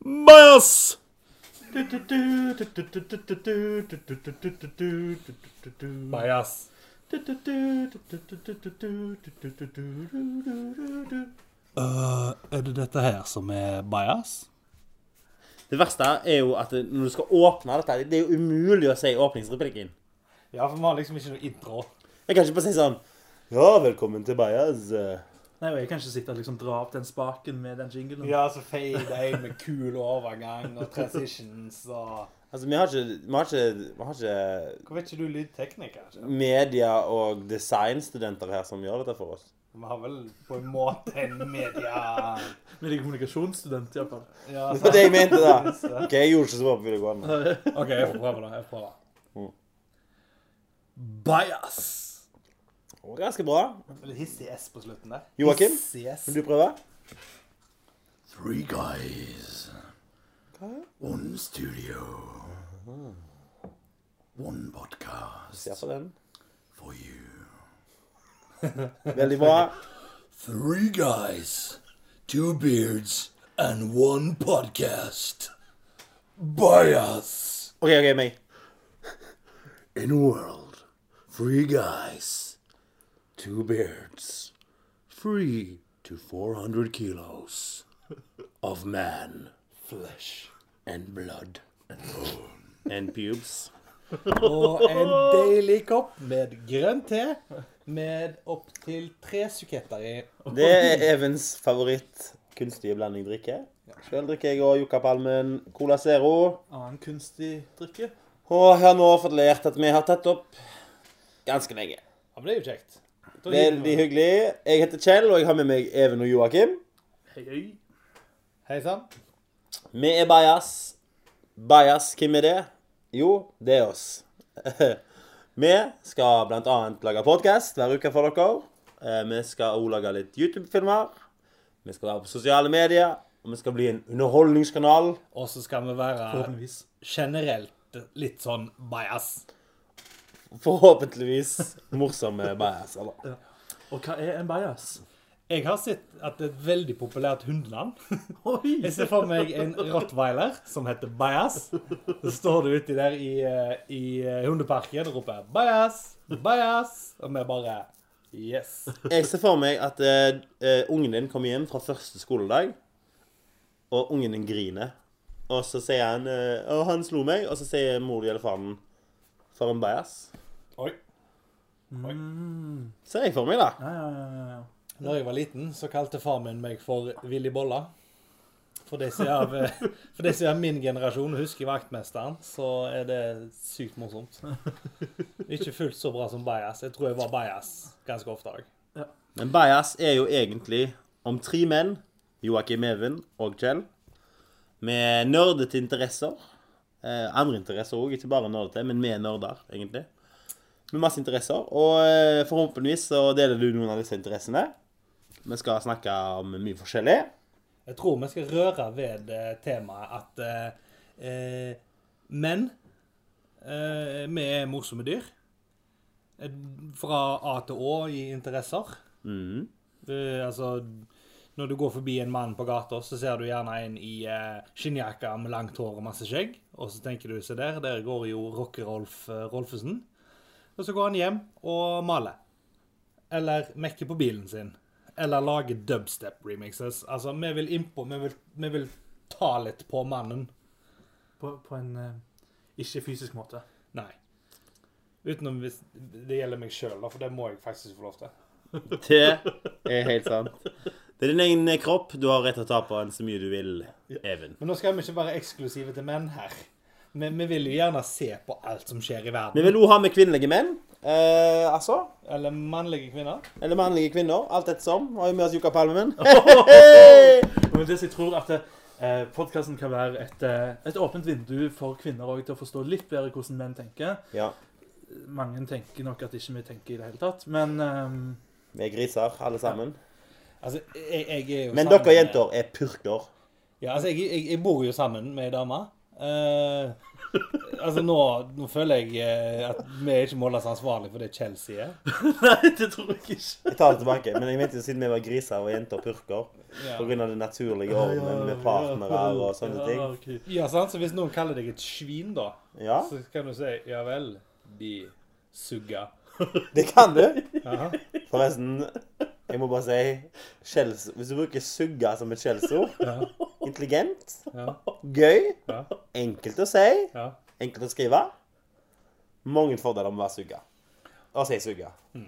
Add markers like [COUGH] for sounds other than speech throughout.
Bajas! Bajas. Øh, er det dette her som er bajas? Det verste er jo at når du skal åpne dette, det er jo umulig å si åpningsreplikken. Ja, for vi har liksom ikke noe intro. Jeg kan ikke bare si sånn Ja, velkommen til Bajas. Nei, og jeg kan ikke sitte og liksom dra opp den spaken med den jinglen. Ja, så fade jeg med kul overgang og transitions og Altså, vi har ikke Vi har ikke, vi har ikke Hvorfor er ikke du lydtekniker? ikke? media- og designstudenter her som gjør dette for oss. Vi har vel på en måte en media... Med de kommunikasjonsstudent, iallfall. Ja, Det var det jeg mente, da. [LAUGHS] Ok, Jeg gjorde ikke så bra på videregående. [LAUGHS] OK, jeg får prøve, da. Jeg får prøve. Mm. Bajas. Det var Ganske bra. Litt hissig S på slutten der. Joakim? Vil du prøve? Three guys. One studio. One podcast Se på den. for you. Veldig bra. Three guys, two beards, and one podcast. By us. OK, OK, meg. In a world, three guys, two beards, three to 400 kilos of man, flesh, and blood. And bone [LAUGHS] and pubes. Og en deilig kopp med grønn te med opptil tre suketter i. Det er Evens favoritt kunstige blanding drikke. Sjøl drikker jeg og Yuccapalmen Cola Zero. Annen kunstig drikke. Og jeg har nå fått lært at vi har tatt opp ganske lenge. Ja, men det er jo kjekt. Veldig hyggelig. Jeg heter Kjell, og jeg har med meg Even og Joakim. Hei, hei. Hei sann. Vi er Bajas. Bajas, hvem er det? Jo, det er oss. [LAUGHS] Vi skal annet lage podkast hver uke for dere. Eh, Vi skal òg lage litt YouTube-filmer. Vi skal være på sosiale medier. Og vi skal bli en underholdningskanal. Og så skal vi være generelt litt sånn bias. Forhåpentligvis morsomme Bajas. Ja. Og hva er en bajas? Jeg har sett at det er et veldig populært hundenavn. [LAUGHS] Oi! Jeg ser for meg en rottweiler som heter Bajas. Så står du uti der i, eh, i eh, hundeparken og roper 'Bajas! Bajas!' Og vi bare Yes. Jeg ser for meg at eh, ungen din kommer hjem fra første skoledag, og ungen din griner. Og så sier han 'Å, han slo meg', og så sier mor eller faren 'For en bajas'. Oi. Mm. Ser jeg for meg, da. Ja, ja, ja, ja. Når jeg var liten, så kalte far min meg for Willy Bolla. For de som er av, eh, [LAUGHS] som er av min generasjon og husker vaktmesteren, så er det sykt morsomt. [LAUGHS] Ikke fullt så bra som Bajas. Jeg tror jeg var Bajas ganske ofte òg. Men bajas er jo egentlig om tre menn, Joakim Even og Kjell, med nerdete interesser. Eh, andre interesser òg, ikke bare nerdete, men vi er nerder, egentlig. Med masse interesser. Og eh, forhåpentligvis så deler du noen av disse interessene. Vi skal snakke om mye forskjellig. Jeg tror vi skal røre ved eh, temaet at eh, eh, menn eh, Vi er morsomme dyr. Fra A til Å i interesser. Mm. Eh, altså Når du går forbi en mann på gata, så ser du gjerne en i eh, skinnjakke med langt hår og masse skjegg. Og så tenker du se der, der går jo Rocke-Rolf eh, Rolfesen. Og så går han hjem og maler. Eller mekker på bilen sin. Eller lager dubstep-remixes. Altså, vi vil innpå vi vil, vi vil ta litt på mannen. På, på en eh, ikke fysisk måte. Nei. Utenom hvis det gjelder meg sjøl, for det må jeg faktisk få lov til. Det er helt sant. Det er din egen kropp. Du har rett til å ta på den så mye du vil, Even. Men nå skal vi ikke være eksklusive til menn her. Vi, vi vil jo gjerne se på alt som skjer i verden. Vi vil òg ha med kvinnelige menn. Eh, altså. Eller mannlige kvinner. Eller mannlige kvinner. Alt ettersom. Har jo med oss Jukka Palmen. [LAUGHS] Men det jeg tror at eh, podkasten kan være et, eh, et åpent vindu for kvinner også, til å forstå litt bedre hvordan menn tenker. Ja. Mange tenker nok at ikke vi tenker i det hele tatt, men um, Vi er griser, alle sammen. Altså, jeg, jeg er jo Men sammen dere jenter er purker. Ja, altså, jeg, jeg, jeg bor jo sammen med ei dame. Eh, Altså, nå, nå føler jeg eh, at vi ikke må oss ansvarlig for det Chelsea er. [LAUGHS] Nei, det tror jeg ikke. Jeg tar det tilbake. Men jeg mente jo siden vi var griser og jenter og purker, Ja. av det naturlige ordenen med partnere og sånne ting. Ja. Ja, sant? Så hvis noen kaller deg et svin, da, Ja, så kan du si ja vel, de sugger. det kan du. Ja. Forresten, jeg må bare si skjells, Hvis du bruker 'sugga' som et skjellsord Ja. Intelligent, Ja. gøy, Ja. enkelt å si, ja. enkelt å skrive. Mange fordeler med å være sugga. Å si sugga. [LAUGHS]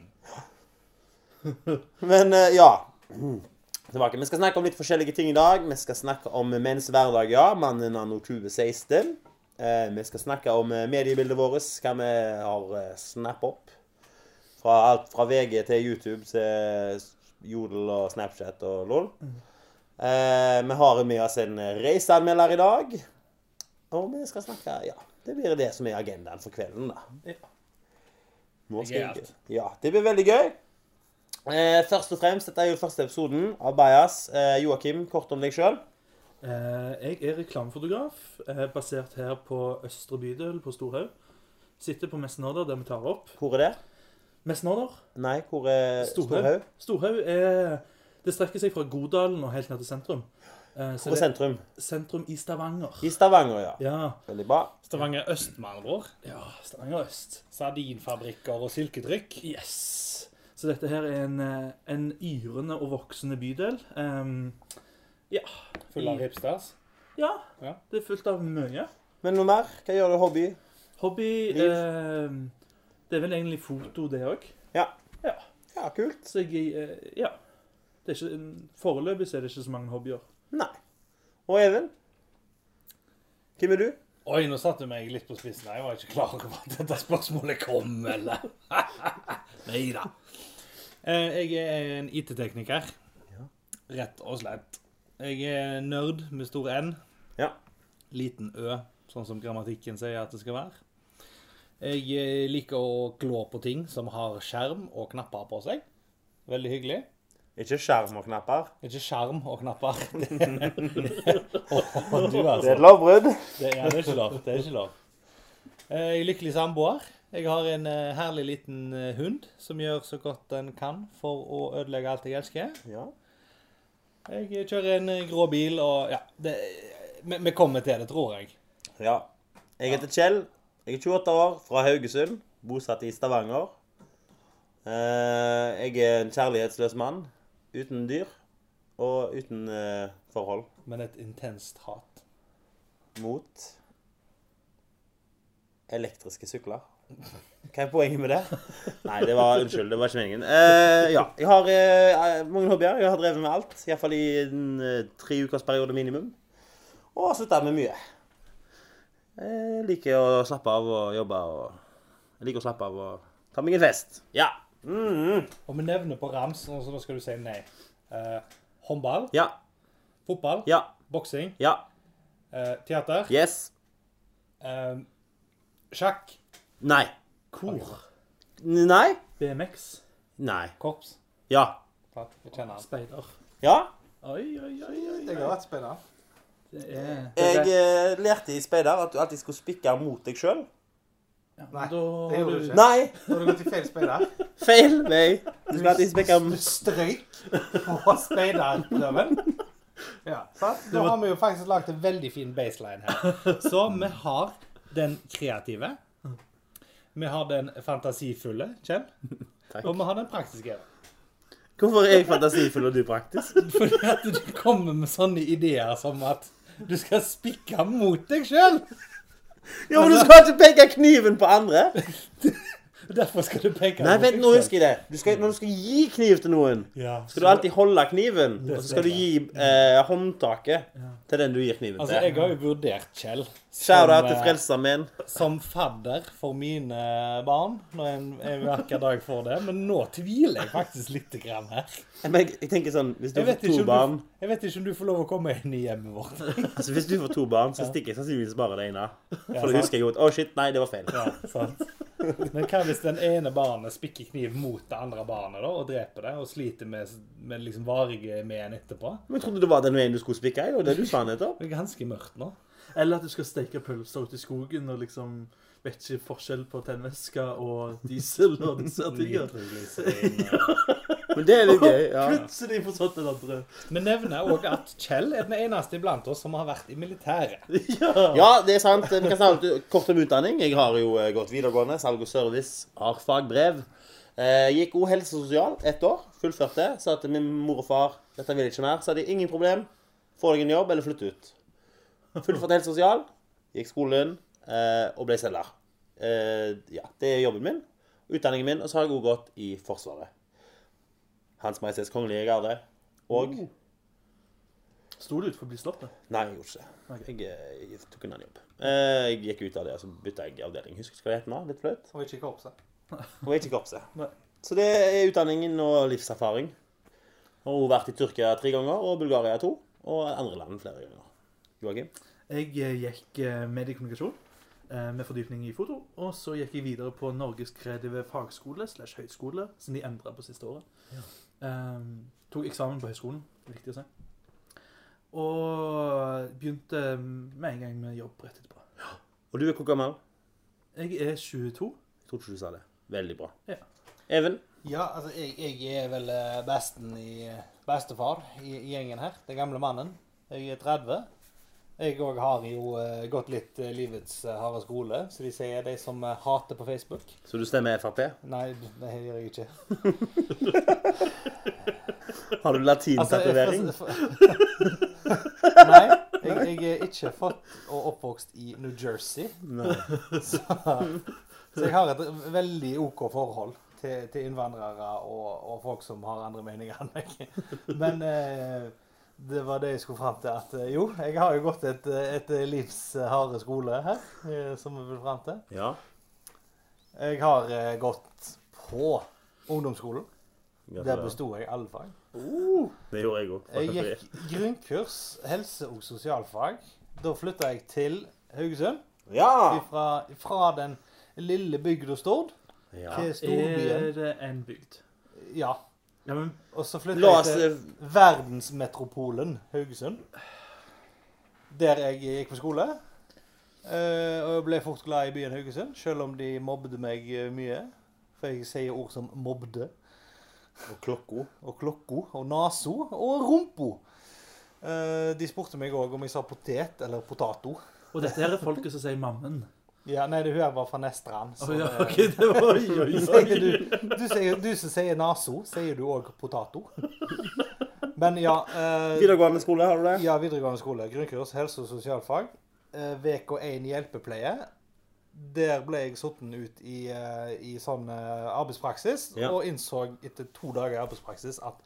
Men eh, ja. Tilbake. Vi skal snakke om litt forskjellige ting i dag. Vi skal snakke om menns hverdag, ja. Mannen anno 2016. Eh, vi skal snakke om eh, mediebildet vårt, hva vi har snappet opp. Fra alt fra VG til YouTube til Jodel og Snapchat og LOL. Eh, vi har med oss en reiseanmelder i dag. Og vi skal snakke Ja, det blir det som er agendaen for kvelden, da. Ja. Nå Det skal jeg- Ja, det blir veldig gøy. Eh, først og fremst, dette er jo første episoden av Bajas. Eh, Joakim, kort om deg sjøl. Eh, jeg er reklamefotograf, eh, basert her på Østre bydel på Storhaug. Sitter på Messenodder, der vi tar opp. Hvor er det? Messenodder? Nei, hvor er Storhaug. Storhaug? Storhaug er Det strekker seg fra Godalen og helt ned til sentrum. Eh, så Hvor er sentrum? sentrum i Stavanger. I Stavanger, ja. Ja. Veldig bra. Stavanger øst, med andre ord. ja, Stavanger øst. Sardinfabrikker og silketrykk. Yes. Så dette her er en, eh, en yrende og voksende bydel. Um, ja. Full av hipsters. Ja, Ja. det er fullt av mye. Men noe mer? Hva gjør du hobby? Hobby Liv? ehm, Det er vel egentlig foto, det òg. Ja. Ja. Ja, kult. Så jeg eh, Ja. Det er ikke, foreløpig så er det ikke så mange hobbyer. Nei. Og Even? Hvem er du? Oi, nå satte du meg litt på spissen. Jeg var ikke klar over at dette spørsmålet kom, eller? [LAUGHS] Nei da. Jeg er en IT-tekniker. Rett og slett. Jeg er nerd med stor N. Ja. Liten Ø, sånn som grammatikken sier at det skal være. Jeg eh, liker å glå på ting som har skjerm og knapper på seg. Veldig hyggelig. Ikke skjerm og knapper. Ikke skjerm og knapper. [LAUGHS] oh, du, altså. Det er et lovbrudd. Det, ja, det er ikke lov. Det er ikke lov. Eh, Jeg er lykkelig samboer. Jeg har en eh, herlig liten hund som gjør så godt den kan for å ødelegge alt jeg elsker. Ja. Jeg kjører en grå bil, og ja det, vi, vi kommer til det, tror jeg. ja. Jeg heter Kjell. Jeg er 28 år, fra Haugesund. Bosatt i Stavanger. Eh, Jeg er en kjærlighetsløs mann. Uten dyr. Og uten eh, forhold. Men et intenst hat. Mot elektriske sykler. Hva er poenget med det? [LAUGHS] Nei, det var Unnskyld, det var ikke meningen. Eh, ja. Jeg har eh, mange hobbyer. Jeg har drevet med alt. Iallfall i en eh, tre ukers periode minimum. Og har slutta med mye. Jeg liker å slappe av og jobbe og Jeg liker å slappe av og ta meg en fest. Ja. Mm, Og vi nevner på rams, så da skal du si nei. Eh, håndball, ja. fotball, Ja. boksing, Ja. eh, teater, Yes. eh, sjakk, Nei. Kor. Nei. BMX. Nei. korps. Ja. Speider. Ja. Oi, oi, oi. oi. Jeg har vært speider. Jeg eh, lærte i speider at du alltid skulle spikke mot deg sjøl. ja, Nei, da det har gjorde du- du ikke. Nei, Nå har du gått i feil speider. feil vei. Du skal alltid spikke Du strøyk på speiderprøven. Ja, sant? Da har vi jo faktisk lagd en veldig fin baseline her. Så vi har den kreative. Vi har den fantasifulle, Kjell. Takk. Og vi har den praktiske. Hvorfor er jeg fantasifull og du praktisk? Fordi at du kommer med sånne ideer som at du skal spikke mot deg sjøl. Ja, men du skal ikke peke kniven på andre. [LAUGHS] Derfor skal du peke Nei, vent, nå husker jeg det. Du skal, når du skal gi kniv til noen, Ja, skal du alltid holde kniven. Og så skal du gi eh, håndtaket til den du gir kniven til. Altså, jeg har jo vurdert Kjell Shout-out til eh, Frelsesarmeen. som fadder for mine barn når en, en vakker dag får det, men nå tviler jeg faktisk litt grann her. Men jeg, jeg tenker sånn, hvis du Jeg får to barn du, jeg vet ikke om du får lov å komme inn i hjemmet vårt. [LAUGHS] Altså Hvis du får to barn, så stikker jeg sannsynligvis bare det ene. Ja, For da husker jeg jo at Å, shit, nei, det var feil. Ja, sant. Men hva hvis den ene barnet spikker kniv mot det andre barnet da, og dreper det, og sliter med, med liksom varige men etterpå? Men jeg trodde det var den veien du skulle spikke i. Det var det du sa nettopp. Det er ganske mørkt nå. Eller at du skal steke pølser ute i skogen og liksom vet ikke forskjell på tennvæske og diesel og disse tingene. [LAUGHS] Men det er litt gøy. ja. Plutselig forstått den andre. Vi nevner òg at Kjell er den eneste iblant oss som har vært i militæret. [LAUGHS] Ja. Ja, det er sant. Vi kan snakke kort om utdanning. Jeg har jo eh, gått videregående, salg og service, har fagbrev. Eh, gikk òg helse og sosial ett år. Fullførte. Sa til min mor og far dette vil jeg ikke mer. Sa de ingen problem. Få deg en jobb eller flytte ut. Fullførte helt sosial. Gikk skolen eh, og ble selger. Eh, ja, det er jobben min. Utdanningen min. Og så har jeg òg gått i Forsvaret. Hans Majestets Kongelige Garde. Og Sto du utenfor Slottet? Nei, jeg gjorde ikke det. Jeg, eh, jeg tok en annen jobb. Eh, Jeg gikk ut av det, og så bytta jeg avdeling. Husker ikke hva det heter nå? Litt flaut. Og ikke korpset. Og ikke korpset. Så det er utdanningen og livserfaring. Har også vært i Tyrkia tre ganger, og Bulgaria to. Og andre land flere ganger. Joakim? Jeg eh, gikk eh, mediekommunikasjon eh, med fordypning i foto. Og så gikk jeg videre på Norges kreative fagskole slash høyskole, som de endra på siste året. Um, tok eksamen på høyskolen, viktig å si. Og begynte med en gang med jobb rett etterpå. Og du er hvor gammel? Jeg er 22. Jeg tror ikke du sa det. Veldig bra. Ja. Even? Ja, altså, jeg, jeg er vel besten i bestefar i, i gjengen her. Den gamle mannen. Jeg er 30. Jeg òg har jo eh, gått litt eh, livets eh, harde skole, så de sier de som hater på Facebook. Så du stemmer Frp? Nei, det gjør jeg ikke. [LAUGHS] Har du latintatovering? Altså, [LAUGHS] Nei, jeg, jeg er ikke født og oppvokst i New Jersey. [LAUGHS] Så, så jeg har et veldig OK forhold til, til innvandrere og, og folk som har andre meninger enn meg. Men eh, det var det jeg skulle fram til. At eh, jo, jeg har jo gått et, et livs harde skole her, eh, som vi vil fram til. Ja. Jeg har eh, gått på ungdomsskolen. Der besto jeg alle fag. Det gjorde jeg òg. Jeg gikk grunnkurs helse- og sosialfag. Da flytta jeg til Haugesund. Ja! Fra, fra den lille bygda Stord ja. til Er storbyen. det en bygd? Ja. Ja, men Og så flytta La jeg til eh, verdensmetropolen Haugesund. Der jeg gikk på skole. Eh, og jeg ble fort glad i byen Haugesund, selv om de mobbet meg eh, mye. For jeg sier ord som mobbede, Og klokka. og 'klokka', og 'naso' og 'rumpo'. Eh, de spurte meg òg om jeg sa potet eller potato. Og dette her er folket som sier 'mammen'. Ja, Nei, det hun her var fra Nestrand. Så, oh, ja, det- ok, det var oi, oi, [LAUGHS] Sier oi. du, du, sier, du som sier naso, sier du òg potato? Men ja eh, Videregående skole, har du det? Ja, videregående skole. Grunnkurs helse- og sosialfag. Eh, VK1 hjelpepleie. Der ble jeg sittet ut i, eh, i sånn eh, arbeidspraksis, Ja. og innså etter to dager i arbeidspraksis at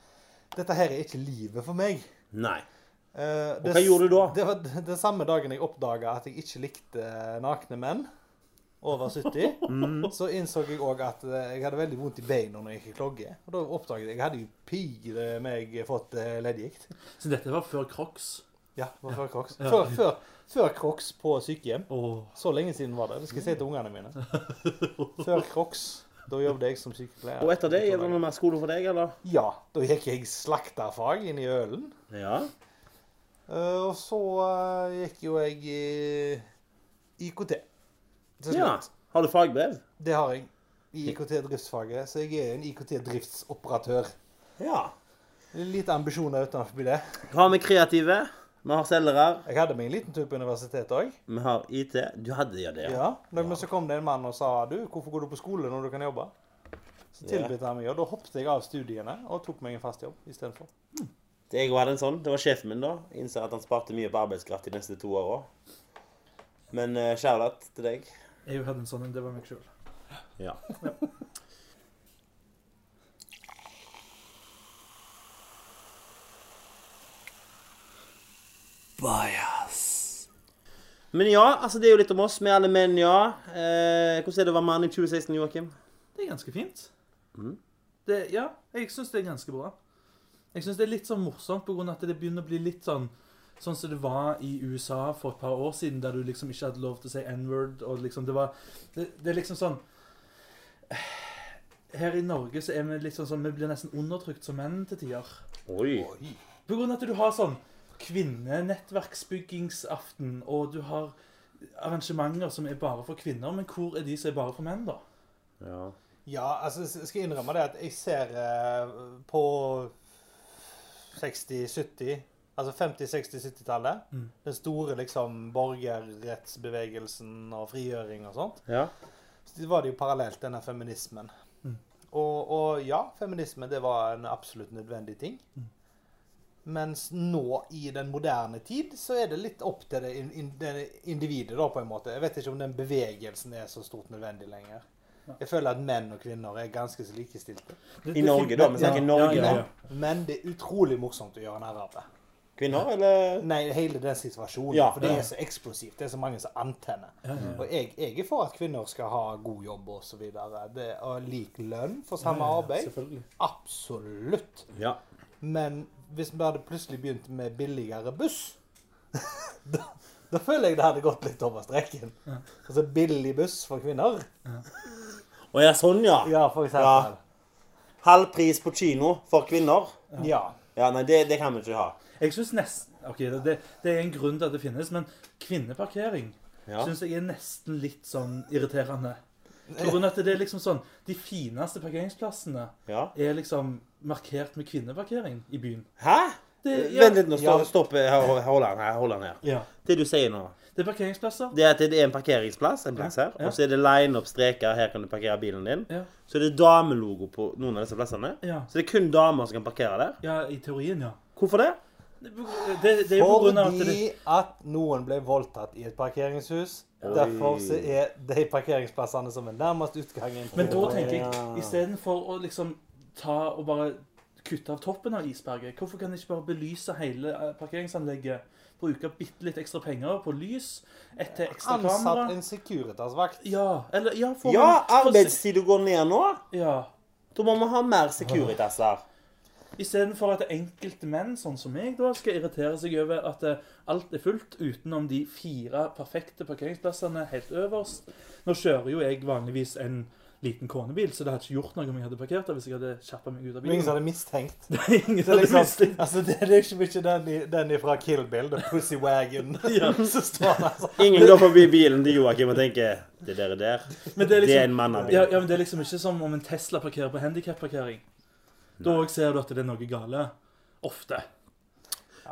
dette her er ikke livet for meg. Nei. Eh, Og hva gjorde du da? Det var den samme dagen jeg oppdaga at jeg ikke likte nakne menn over 70, [LAUGHS] Mm. så innså jeg òg at eh, jeg hadde veldig vondt i beina når jeg gikk i klogge. Og da oppdaget jeg jeg hadde jo pigre meg fått eh, leddgikt. Så dette var før Crocs. Ja, det var før Crocs. Ja. Før, før, før Crocs på sykehjem. Oh. Så lenge siden var det. Det skal jeg si til ungene mine. [LAUGHS] Før Crocs. Da jobbet jeg som sykepleier. Og etter det, gikk det noe mer skole for deg, eller? Ja. Da gikk jeg slakterfag inn i Ølen. Ja. Eh, og så eh, gikk jo jeg i IKT. Ja. Har du fagbrev? Det har jeg. I IKT-driftsfaget. Så jeg er en IKT-driftsoperatør. Ja. Litt ambisjoner utenfor det. Har vi kreative? Vi har selgere. Jeg hadde meg en liten tur på universitetet òg. Vi har IT. Du hadde ja det, Ja. ja. Men så kom det en mann og sa du, hvorfor går du på skole når du kan jobbe? Så tilbød han meg, og da hoppet jeg av studiene og tok meg en fast jobb istedenfor. Det jeg hadde en sånn. Det var sjefen min da. Innser at han sparte mye på arbeidskraft de neste to åra. Men uh, kjærlighet til deg. Jeg hadde en sånn en, det var meg sjøl. Ja. Men ja, altså det er jo litt om oss. Vi er alle menn, ja. Eh, hvordan er det å være mann i 2016, Joakim? Det er ganske fint. Mm. Det, ja, jeg syns det er ganske bra. Jeg syns det er litt sånn morsomt av at det begynner å bli litt sånn Sånn som det var i USA for et par år siden, der du liksom ikke hadde lov til å si n-word. og liksom Det var det, det er liksom sånn Her i Norge så er vi sånn sånn Vi blir nesten undertrykt som menn til tider. Oi. På grunn av at du har sånn kvinnenettverksbyggingsaften, og du har arrangementer som er bare for kvinner, men hvor er de som er bare for menn, da? Ja. Ja, altså, skal jeg innrømme det at jeg ser uh, på 60-, 70-, altså 50-, 60-, 70-tallet, Mm. den store liksom borgerrettsbevegelsen og frigjøring og sånt, ja. så var det jo parallelt denne feminismen. Mm. Og, og ja, feminisme det var en absolutt nødvendig ting. Mm. Mens nå, i den moderne tid, så er det litt opp til det, in, in, det individet, da, på en måte. Jeg vet ikke om den bevegelsen er så stort nødvendig lenger. Ja. Jeg føler at menn og kvinner er ganske så likestilte. I Norge, da. Vi snakker Ja, Norge ja, ja, Men det er utrolig morsomt å gjøre narr av det. Kvinner, eller? Nei, hele den situasjonen. Ja, for det ja. er så eksplosivt. Det er så mange som antenner. Ja, ja, ja. Og jeg, jeg er for at kvinner skal ha god jobb og så videre. Det, og lik lønn for samme Ja, ja, arbeid. Absolutt. Ja. Men hvis vi hadde plutselig begynt med billigere buss, [LAUGHS] da, da føler jeg det hadde gått litt over streken. Ja. Altså billig buss for kvinner. Å ja, sånn, ja. Ja, for eksempel. Halv pris på kino for kvinner. Ja. Ja, nei, det, det kan vi ikke ha. Jeg synes nesten Ok, det, det, det er en grunn til at det finnes, men kvinneparkering Ja. syns jeg er nesten litt sånn irriterende. På grunn av at det er liksom sånn De fineste parkeringsplassene ja. er liksom markert med kvinneparkering i byen. Hæ? Det, Vent litt, nå. Ja. Stopp. stopp. Hold den her. Hold den her. Ja. Det du sier nå, Det er parkeringsplasser. det er det er en parkeringsplass en plass her, og så er det line opp streker. Her kan du parkere bilen din. Ja. Så er det damelogo på noen av disse plassene. Ja. Så det er kun damer som kan parkere der. ja, i teorien, ja. Hvorfor det? Det, det, det er jo på at det Fordi at noen ble voldtatt i et parkeringshus. Oi. Derfor så er de parkeringsplassene som er nærmest utgangen Men da tenker jeg, ja. istedenfor å liksom ta og bare kutte av toppen av isberget, hvorfor kan de ikke bare belyse hele eh, parkeringsanlegget? Bruke bitte litt ekstra penger på lys, et til ekstra Ansatt kamera? en Securitas-vakt. Ja, eller ja, for Ja, for- arbeidstida går ned nå. Ja. Da må vi ha mer Securitas her. Istedenfor at enkelte menn, sånn som meg, da, skal irritere seg over at eh, alt er fullt utenom de fire perfekte parkeringsplassene helt øverst. Nå kjører jo jeg vanligvis en liten konebil, så det hadde ikke gjort noe om jeg hadde parkert der hvis jeg hadde kjappa meg ut av bilen. ingen som hadde mistenkt. [LAUGHS] Ingen som hadde liksom, mistenkt. altså, det det er ikke mye den, den fra Kill Bill, the Pussy Wagon. [LAUGHS] Så [LAUGHS] står han altså. Ingen går forbi bilen til Joakim og tenker Det der er der. Men det er Det er liksom, en mannabil. ja, ja, men det er liksom ikke som om en Tesla parkerer på handikapparkering. Da òg ser du at det er noe gale. Ofte.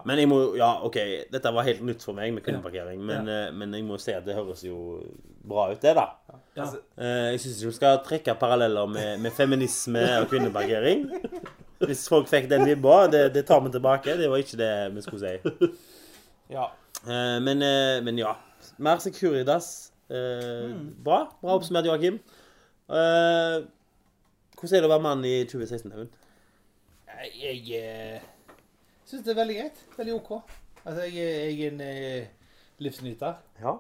Men jeg må Ja, OK, dette var helt nytt for meg med kundeparkering, men, ja. men jeg må si at det høres jo bra ut, det, da. Ja. Eh, Jeg syns ikke vi skal trekke paralleller med, med feminisme og kvinneparkering. Hvis folk fikk den vibba, det, det tar vi tilbake. Det var ikke det vi skulle si. Ja. Eh, Men, eh, men ja. Mer Securitas. Eh, Bra. Bra oppsummert, Joakim. Eh, Hvordan er det å være mann i 2016, Audun? Jeg, jeg eh, syns det er veldig greit. Veldig OK. Altså, jeg, er- jeg er en eh, livsnyter. Ja.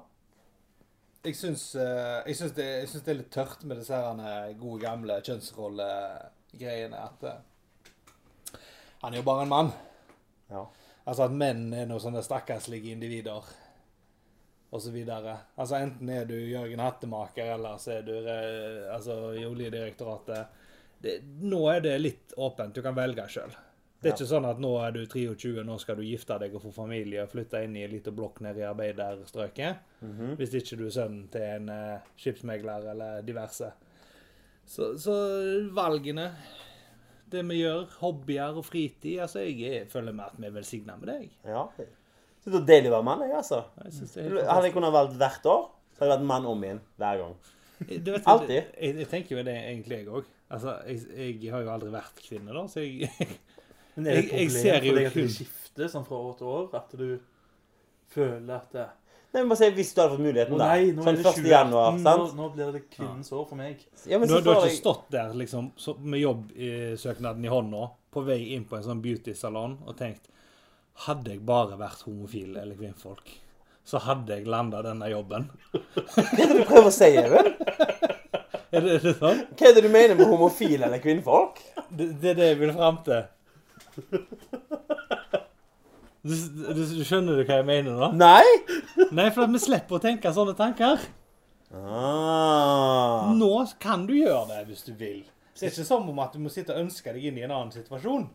Jeg syns, eh, jeg, syns det, jeg syns det er litt tørt med disse her eh, gode, gamle kjønnsrollegreiene. At eh, han er jo bare en mann. Ja. Altså at menn er noen sånne stakkarslige individer. Og så videre. Altså enten er du Jørgen Hattemaker, eller så er du eh, altså, i Oljedirektoratet. Det, nå er det litt åpent. Du kan velge sjøl. Det er ikke sånn at nå er du 23, nå skal du gifte deg og få familie og flytte inn i en liten blokk nede i arbeiderstrøket. Mhm. Hvis ikke du er sønnen til en uh, skipsmegler eller diverse. Så, så valgene, det vi gjør, hobbyer og fritid altså Jeg er- føler meg at vi er velsigna med deg. ja. Så det er deilig å være mann, jeg, altså. Jeg Hadde jeg kunnet valgt hvert år, så hadde jeg vært mann om igjen hver gang. Du Alltid. Jeg, jeg tenker jo det egentlig, jeg òg. Altså, jeg, jeg har jo aldri vært kvinne, da, så jeg [LAUGHS] Men er det Jeg- et problem for deg at du det skifter sånn fra år til år? At du føler at det, Nei, men bare si hvis du hadde fått muligheten, da. nei, nå sånn er det 1. 20 januar, nå, sant? nå blir det kvinnens år for meg. Ja, men Du, så du har får ikke jeg stått der liksom, så, med jobbsøknaden i hånda på vei inn på en sånn beautysalong og tenkt Hadde jeg bare vært homofil eller kvinnfolk, så hadde jeg landa denne jobben. [LAUGHS] Hva er det du prøver å si, Even? [LAUGHS] Er det, er det sånn? Hva er det du mener med homofil eller kvinnfolk? Det, det er det jeg vil fram til. Du, du, du skjønner du hva jeg mener nå? Nei? Nei, for at vi slipper å tenke sånne tanker. Ah. Nå kan du gjøre det hvis du vil. Så det er ikke som om at du må sitte og ønske deg inn i en annen situasjon.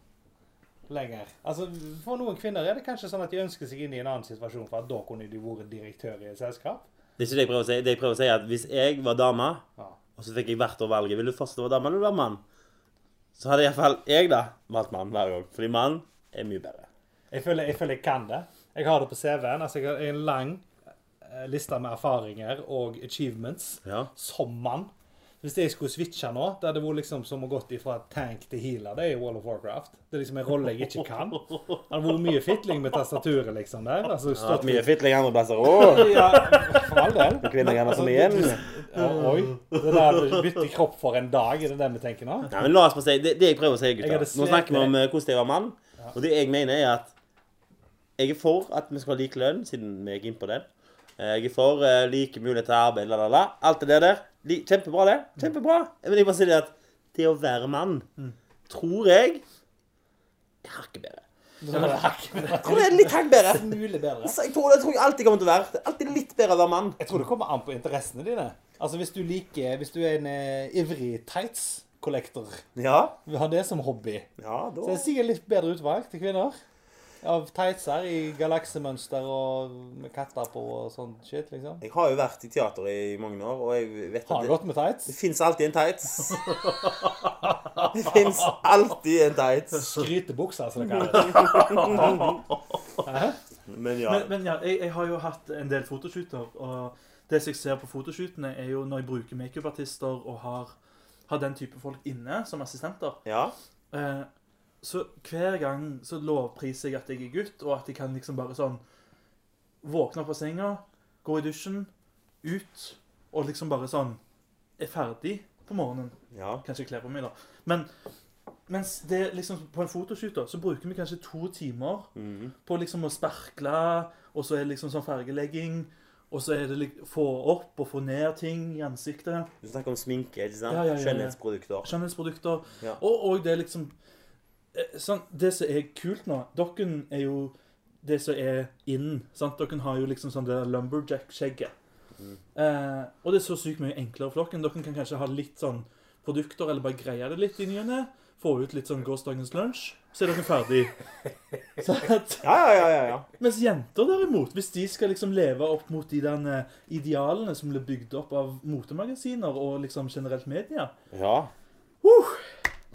lenger. Altså, For noen kvinner er det kanskje sånn at de ønsker seg inn i en annen situasjon, for at da kunne de vært direktør i et selskap. Det er ikke det jeg prøver å si. Det jeg prøver å si er at Hvis jeg var dame, Ja. og så fikk jeg hvert år valget Vil du fortsatt være dame eller være mann, så hadde iallfall jeg da valgt mann hver gang. Fordi mann er mye bedre. Jeg føler, jeg føler jeg kan det. Jeg har det på CV-en. Altså, jeg har en lang eh, liste med erfaringer og achievements Ja. som mann. Hvis jeg skulle switche nå, det hadde vært liksom som å gått ifra tank til healer. Det er i World of Warcraft. Det er liksom en rolle jeg ikke kan. Det hadde vært mye fitling med tastaturet liksom der. Altså, hatt stått mye fitling andre plasser òg. Ja, for all del. Kvinner gjerne som igjen. Ja, oi. Det der du bytter kropp for en dag, er det det vi tenker nå? Nei, men la oss bare si, det, det jeg prøver å si, gutter Nå snakker vi om eh, hvordan det er å være mann. Og det jeg mener, er at jeg er for at vi skal ha lik lønn, siden vi gikk inn på det. Eh, Jeg er for eh, like muligheter til arbeid, la, la, la. Alt det der Kjempebra, det. Kjempebra. Men jeg bare sier det at det å være mann, tror jeg hakket bedre. Det var hakk- Jeg tror det er litt hakk bedre. Bedre. Jeg tror, det tror jeg alltid kommer til å være. Det er alltid litt bedre å være mann. Jeg tror det kommer an på interessene dine. Altså Hvis du liker Hvis du er en eh, ivrig tights-kollektor, Ja. vil ha det som hobby, Ja, så er det sikkert litt bedre utvalg til kvinner. Av tightser i galaksemønster og med katter på og sånn shit, liksom. Jeg har jo vært i teater i mange år, og jeg vet Har at du gått med tights? det fins alltid en tights. [LAUGHS] Det fins alltid en tights. Skrytebukser, som det [LAUGHS] kalles. Men ja. Men, men ja, jeg, jeg har jo hatt en del fotoshooter, og det som jeg ser på fotoshootene, er jo når jeg bruker makeupartister og har, har den type folk inne som assistenter. Ja. Eh, så hver gang så lovpriser jeg at jeg er gutt, og at jeg kan liksom bare sånn våkne opp av senga, gå i dusjen, ut, og liksom bare sånn er ferdig på morgenen. ja. Kanskje kle på meg, da. Men mens det liksom på en fotoshooter så bruker vi kanskje to timer mm. på liksom å sparkle, og så er det liksom sånn fargelegging, og så er det liksom få opp og få ned ting i ansiktet. Du snakker om sminke, ikke sant? Ja, ja, ja. Skjønnhetsprodukter. Skjønnhetsprodukter. Og, og det er liksom sånn, Det som er kult nå Dere er jo det som er in. sant? Dere har jo liksom sånn det lumberjack-skjegget. Mm. Eh, og det er så sykt mye enklere for dere. Dere kan kanskje ha litt sånn produkter, eller bare greie det litt i ny og ne. Få ut litt sånn gårsdagens lunsj, så er dere ferdig. [LAUGHS] Så at, Ja, ja, ja, ja, ja. mens jenter derimot, hvis de skal liksom leve opp mot de der eh, idealene som blir bygd opp av motemagasiner og liksom generelt media ja.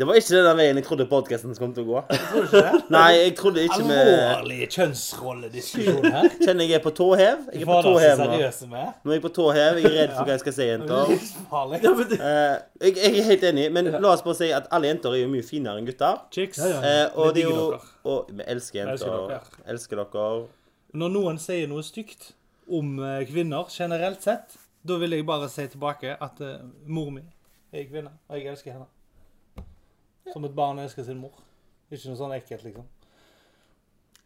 Det var ikke den veien jeg trodde podkasten kom til å gå. Tror ikke det? Nei, jeg trodde ikke med Alvorlig kjønnsrollediskusjon her. [LAUGHS] Kjenner jeg er på tå hev. Jeg er på tå hev nå. Nå er jeg på tå hev. Jeg er redd for hva jeg skal si, jenter. Livsfarlig. Det, [LAUGHS] Eh, jeg, jeg er helt enig, men la oss bare si at alle jenter er jo mye finere enn gutter. Chicks. Eh, og det er jo og, Vi elsker jenter. Elsker dere. Når noen sier noe stygt om eh, kvinner generelt sett, da vil jeg bare si tilbake at eh, mor mi er kvinne, og jeg elsker henne. Som et barn elsker sin mor. Ikke noe sånn ekkelt, liksom.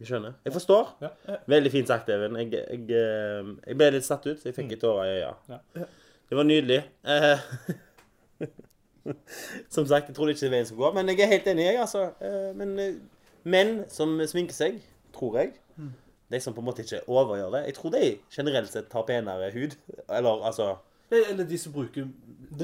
Jeg skjønner. Jeg forstår. Ja. Veldig fint sagt, Even. Jeg, jeg, eh, jeg ble litt satt ut. Jeg fikk et tåre i øya. Ja. Det var nydelig. Eh, [LAUGHS] som sagt, jeg trodde ikke veien skulle gå, men jeg er helt enig, jeg, altså. Eh, Men menn som sminker seg, tror jeg De som på en måte ikke overgjør det Jeg tror de generelt sett har penere hud. Eller altså eller de som bruker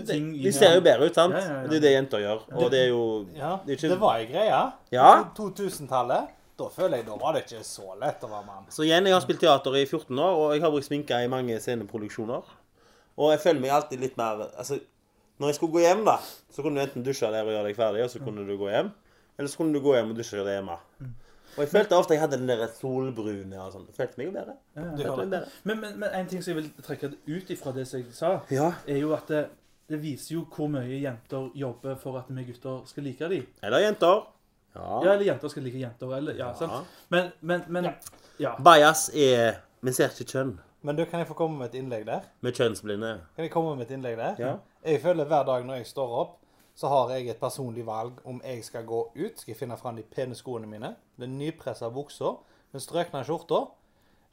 ting De ser jo bedre ut, sant? Ja, ja, ja. Det er det jenter gjør. Og det er jo Ja, det er ikke- det var ei greie. Ja. 2000-tallet. Da føler jeg da var det ikke så lett å være mann. Så igjen, jeg har spilt teater i 14 år, og jeg har brukt sminke i mange sceneproduksjoner. Og jeg føler meg alltid litt mer Altså, når jeg skulle gå hjem, da, så kunne du enten dusje der og gjøre deg ferdig, og så kunne du gå hjem. Eller så kunne du gå hjem og dusje og gjøre det hjemme. Og jeg følte ofte jeg hadde den der solbrune og sånn. Følte meg jo bedre. Ja, ja. Følte meg bedre. Men, men, men en ting som jeg vil trekke ut ifra det som jeg sa, Ja. er jo at det, det viser jo hvor mye jenter jobber for at vi gutter skal like dem. Eller jenter. Ja, Ja. eller jenter skal like jenter. Eller, ja, Ja. sant? Men, men, men ja. Bias er Vi ser ikke kjønn. Men du, kan jeg få komme med et innlegg der? Med kjønnsblinde. Kan jeg komme med et innlegg der? Ja. Jeg føler hver dag når jeg står opp, så har jeg et personlig valg om jeg skal gå ut, skal jeg finne fram de pene skoene mine, den nypressa buksa, den strøkne skjorta,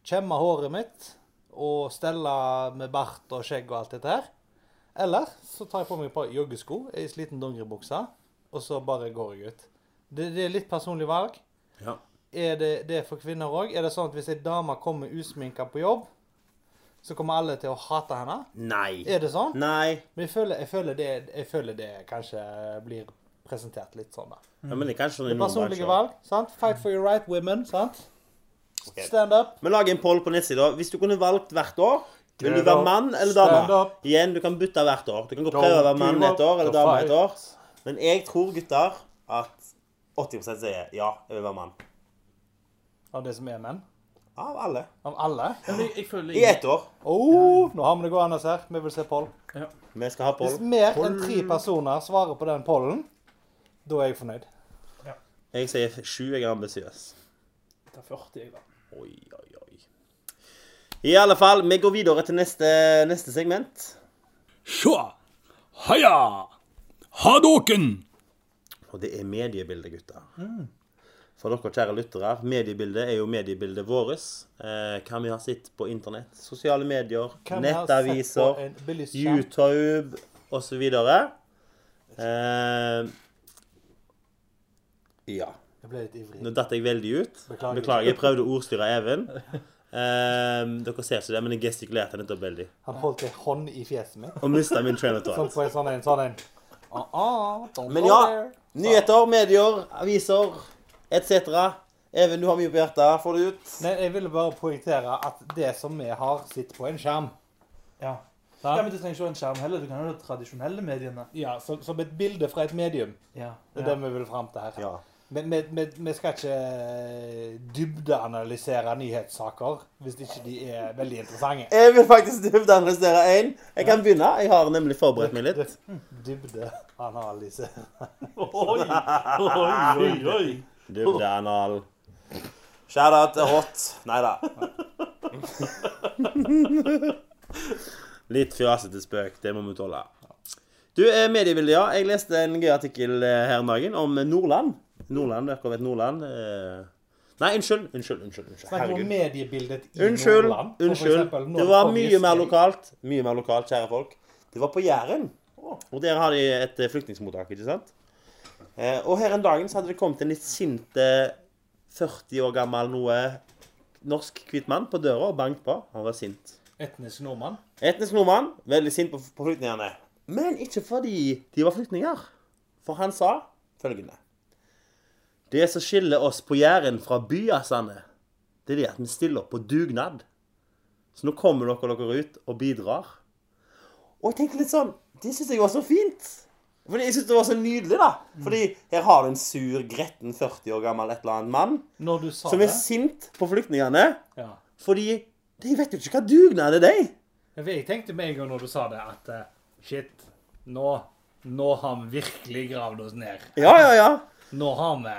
kjemme håret mitt og stelle med bart og skjegg og alt dette her. Eller så tar jeg på meg et par joggesko, ei sliten dongeribukse, og så bare går jeg ut. Det, det er litt personlig valg. Ja. Er det det for kvinner òg? Er det sånn at hvis ei dame kommer usminka på jobb, så kommer alle til å hate henne? Nei. Er det sånn? Nei. Men jeg føler, jeg føler, det, jeg føler det kanskje blir presentert litt sånn. da. Ja, men det er kanskje sånn Det personlige valg. sant? Fight for your right, women. sant? Okay. Stand up. Vi lager en poll på nettsida. Hvis du kunne valgt hvert år, vil du være mann eller dame? Igjen, du kan bytte hvert år. Du kan gå prøve å være mann et år eller dame et år. Men jeg tror, gutter, at 80% sier ja, jeg vil være mann. Av det som er menn. Av alle. Av alle. Men jeg, jeg føler I ett år. Oh, nå har vi det gående her. Vi vil se poll. Ja. Vi skal ha Hvis poll. mer enn tre personer svarer på den pollen, da er jeg fornøyd. Jeg sier sju. Jeg er ambisiøs. Det tar 40, jeg, da. Oi, oi, oi. I alle fall, vi går videre til neste, neste segment. Sjå! Haja! Hadoken! Og det er mediebildet, gutter. For dere kjære lyttere, mediebildet er jo mediebildet vårt. Eh, hva vi har sett på internett, sosiale medier, på nettaviser? YouTube osv. Eh, ja. Jeg ble litt ivrig. Nå datt jeg veldig ut. Beklager. Beklager. Jeg prøvde å ordstyre Even. Um, dere ser ikke det, men jeg gestikulerte nettopp veldig. Han holdt ei hånd i fjeset mitt. Og mista min train of Sånn thought. sånn en. Sånn en. Ah, ah, Men ja, nyheter, medier, aviser etc. Even, du har mye på hjertet. Få det ut. Nei, jeg ville bare poengtere at det som vi har, sitter på en skjerm. Ja. Ja, men du trenger ikke en skjerm heller. Du kan ha de tradisjonelle mediene. Ja, som, som et bilde fra et medium. Ja. Det er det vi vil fram til her. Ja. Men vi, skal ikke eh, dybdeanalysere nyhetssaker hvis ikke de er veldig interessante. Jeg vil faktisk dybdeanalysere én. Jeg kan begynne. Jeg har nemlig forberedt meg litt. [LAUGHS] Dybdeanalyse. Oi, oi, oi, oi. Dybdeanal. Shout-out til Hot. Nei da. Litt fjasete spøk. Det må vi tåle. Du, eh, mediebildet, ja. Jeg leste en gøy artikkel eh, her om dagen om Nordland. Nordland, dere vet Nordland? eh. Nei, unnskyld. Unnskyld. unnskyld, unnskyld. Snakker om mediebildet i Unnskyld. Nordland. Unnskyld. Det var mye mer lokalt. Mye mer lokalt, kjære folk. Det var på Jæren. Og der har de et flyktningmottak, ikke sant? Eh, og her en dagen så hadde det kommet en litt sint eh, 40 år gammel noe norsk hvit mann på døra og banket på. Han var sint. Etnisk nordmann. Etnisk nordmann, veldig sint på, på flyktningene. Men ikke fordi de var flyktninger. For han sa følgende Det som skiller oss på Jæren fra byasene, det er det at vi stiller opp på dugnad. Så nå kommer dere dere ut og bidrar. Og jeg tenkte litt sånn Det syns jeg var så fint. Fordi jeg syns det var så nydelig, da. Fordi her har du en sur, gretten 40 år gammel et eller annet mann Når du sa som det er sint på flyktningene ja. fordi de vet jo ikke hva dugnad er, de. Jeg tenkte med en gang når du sa det, at eh, shit, nå, nå har vi virkelig gravd oss ned. Ja, ja, ja. Nå har vi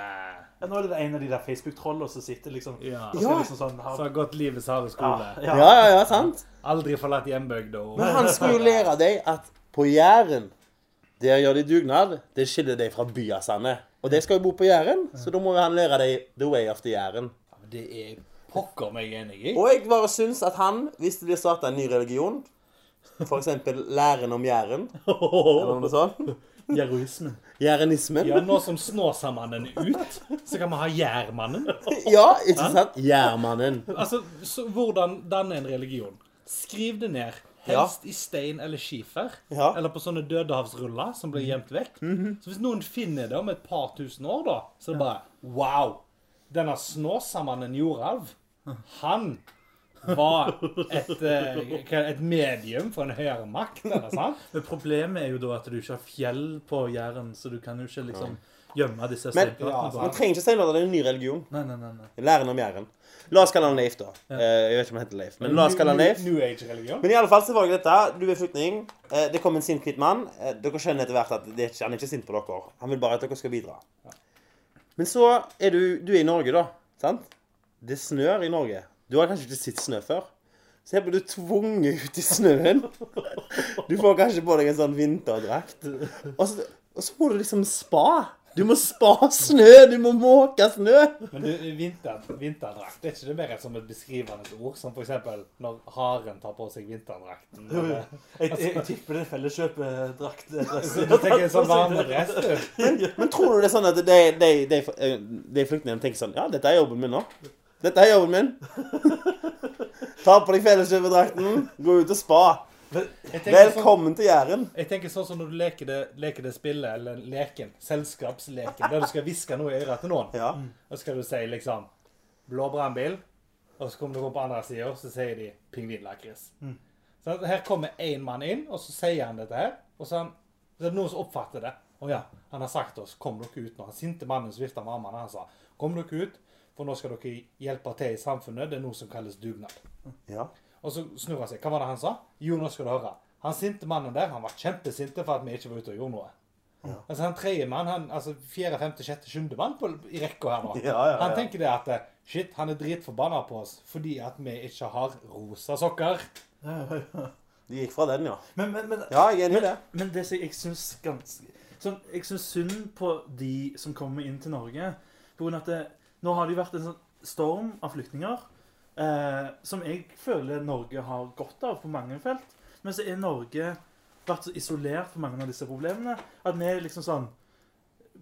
Ja, nå er det en av de der Facebook-trollene som sitter liksom Ja. det liksom sånn Så har, har gått livets harde skole. ja, Ja, ja, ja, sant? Aldri forlatt hjembygda. Men han skulle jo lære deg at på Jæren, der gjør de dugnad. Det skiller deg fra byasene. Og de skal jo bo på Jæren, så da må jo han lære deg the way of the Jæren. Ja, Det er pokker meg enig i. Og jeg bare syns at han, hvis det blir starta en ny religion, eksempel læren om Jæren, eller noe sånt, [LAUGHS] Jeroismen. jærenismen Ja, Nå som Snåsamannen er ut, så kan vi ha Jærmannen. [LAUGHS] Ja, ikke sant? Jærmannen. Altså, så Hvordan danne en religion? Skriv det ned. Helst i stein eller skifer. Ja. Eller på sånne dødehavsruller som blir gjemt vekk. Så hvis noen finner det om et par tusen år, da, så er det bare Wow! Denne Snåsamannen Joralv, han var et, eh, et medium for en høyere makt, eller sant? [LAUGHS] Men problemet er jo da at du ikke har fjell på Jæren, så du kan jo ikke liksom gjemme disse Men steinplatene. man på. trenger ikke steinplater. det er en ny religion. Nei, nei, nei. nei. Læren om Jæren. La oss kalle han Leif, da. Ja. Jeg vet ikke om han heter Leif, men la oss kalle han Leif. New, New Age-religion. Men i alle fall så var jeg dette. Du er flyktning. Eh, Det kommer en sint hvit mann. Eh, Dere skjønner etter hvert at det er ikke, han er ikke sint på dere. Han vil bare at dere skal bidra. Men så er du, du er i Norge, da. Sant? Det snør i Norge. Du har kanskje ikke sett snø før. Så her blir du tvunget ut i snøen. Du får kanskje på deg en sånn vinterdrakt. Og så, og så må du liksom spa. Du må spa snø! Du må måke snø! Men du, vinter, vinterdrakt, er ikke det mer som et beskrivende ord? Som for eksempel når haren tar på seg vinterdrakten? Jeg, jeg, jeg tipper det er felleskjøpedrakt. [LAUGHS] Du tenker en sånn varmedress, [LAUGHS] du? Men tror du det er sånn at de, de, de, de flyktningene tenker sånn Ja, dette er jobben min nå. Dette er jobben min. [LAUGHS] Ta på deg felleskjøpedrakten, gå ut og spa. Sånn, Velkommen til Jæren. jeg tenker sånn som når du leker det, leker det spillet, eller leken, selskapsleken, der du skal hviske noe i øret til noen. Ja. Og så skal du si liksom blå brannbil, og så kommer du opp på andre sida, så sier de pingvinlakris. Så her kommer én mann inn, og så sier han dette her. Og så, han, så er det noen som oppfatter det. Å ja, han har sagt oss 'kom dere ut nå'. Han sinte mannen som vifta med armene, han sa 'kom dere ut', for nå skal dere hjelpe til i samfunnet. Det er noe som kalles dugnad. ja. Og så snur han seg. Hva var det han sa? Jo, nå skal du høre. Han sinte mannen der, han var kjempesinte for at vi ikke var ute og gjorde noe. Altså Han tredje mann, han, altså fjerde, femte, sjette, sjuende mann på, i rekka her nå. Ja, ja, ja. Han tenker det at eh, shit, han er dritforbanna på oss fordi at vi ikke har rosa sokker. Du gikk fra den, ja. Men, men, men, Ja, jeg er enig i det. men det som jeg syns ganske sånn, Jeg syns synd på de som kommer inn til Norge. På grunn av at det, nå har det jo vært en sånn storm av flyktninger eh, som jeg føler Norge har godt av på mange felt. Men så er Norge vært så isolert for mange av disse problemene at vi liksom sånn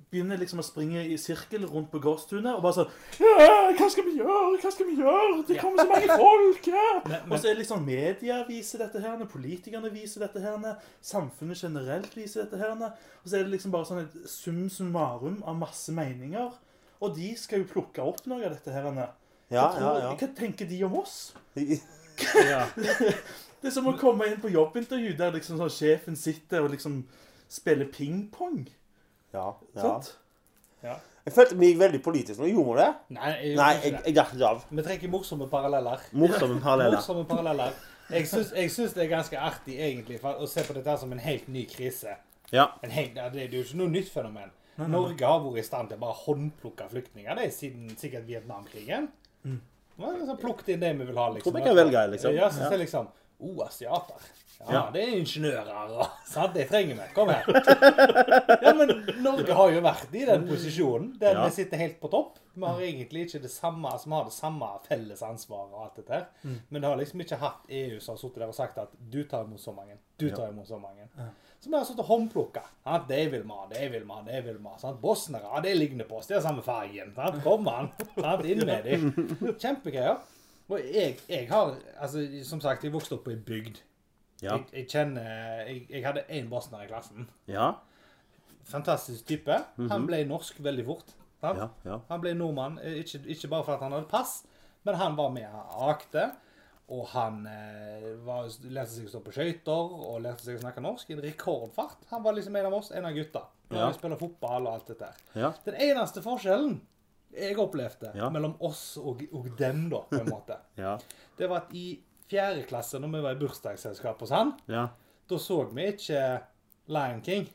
begynner liksom å springe i sirkel rundt på gårdstunet og bare sånn ja, Hva skal vi gjøre? Hva skal vi gjøre? Det kommer så mange folk! Ja. [LAUGHS] Og så er det liksom media viser dette her, politikerne viser dette her, samfunnet generelt viser dette her. Og så er det liksom bare sånn et sum summarum av masse meninger. Og de skal jo plukke opp noe av dette her. Ja, Hva tror- ja, Hva tenker de om oss? ja. [LAUGHS] Ja. Det er som å komme inn på jobbintervju der liksom sånn sjefen sitter og liksom spiller pingpong. Ja, ja. Sant? Jeg følte vi gikk veldig politisk nå. Gjorde vi det? Nei, jeg, Nei, jeg, jeg datt ikke av. vi trekker morsomme paralleller. Morsomme [LAUGHS] paralleller. Morsomme paralleller. Jeg syns, jeg syns det er ganske artig egentlig for å se på dette som en helt ny krise. Ja. En helt, ja, det er jo ikke noe nytt fenomen. Norge har vært i stand til å bare håndplukke flyktninger. Det er siden sikkert Vietnamkrigen. Har liksom plukket inn det vi vil ha. liksom. Tror vi kan velge, liksom. Ja, så det liksom Oh, asiater. Ja, det er ingeniører og [LAUGHS] sant, Det trenger vi. Kom her. [LAUGHS] Ja, men Norge har jo vært i den posisjonen der Ja. vi sitter helt på topp. Vi har egentlig ikke det samme, altså, vi har det samme felles ansvaret og alt dette her. Men det har liksom ikke hatt EU som har sittet der og sagt at du tar imot så mange. Du tar imot så mange. Så har sittet og håndplukka. Det vil vi ha, det vil vi ha, det vil vi ha. Bosnere, ja, det ligner på oss. de har samme fargen. Sant? Kom an. Inn med dem. Kjempegreier. Og jeg, jeg har Altså, som sagt, jeg vokste opp på ei bygd. Ja. Jeg, jeg kjenner jeg, jeg hadde én bosner i klassen. Ja. Fantastisk type. Han ble norsk veldig fort. Ja. Han ble nordmann, eh, ikke, ikke bare for at han hadde pass, men han var med og akte. Og han eh, var, lærte seg å stå på skøyter og lærte seg å snakke norsk i en rekordfart. Han var liksom en av oss, en av gutta. Når Ja. vi spiller fotball og alt dette her. Ja. Den eneste forskjellen jeg opplevde Ja. mellom oss og, og dem, da, på en måte, [LAUGHS] Ja. det var at i fjerde klasse, når vi var i bursdagsselskap hos han, Ja. da så vi ikke Lion King.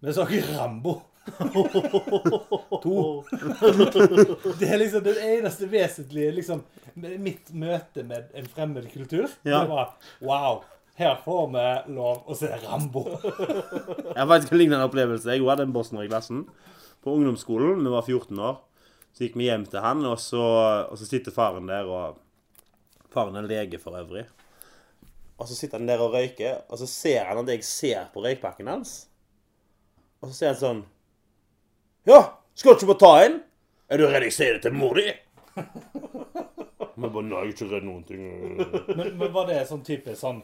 Vi så Rambo. To. [LAUGHS] det er liksom det eneste vesentlige liksom, mitt møte med en fremmed kultur. Ja. Det var wow, her får vi lov å se Rambo. [LAUGHS] Jeg har faktisk en lignende opplevelse. Jeg hadde en bosner i klassen. På ungdomsskolen. Vi var 14 år. Så gikk vi hjem til han, og så, og så sitter faren der, og Faren er lege for øvrig. Og så sitter han der og røyker, og så ser han at jeg ser på røykpakken hans. Og så ser han sånn Ja, skal du ikke bare ta en? Er du redd jeg sier det til mor di? [LAUGHS] Men bare Nei, jeg er ikke redd noen ting. [LAUGHS] Men, men var det sånn typisk sånn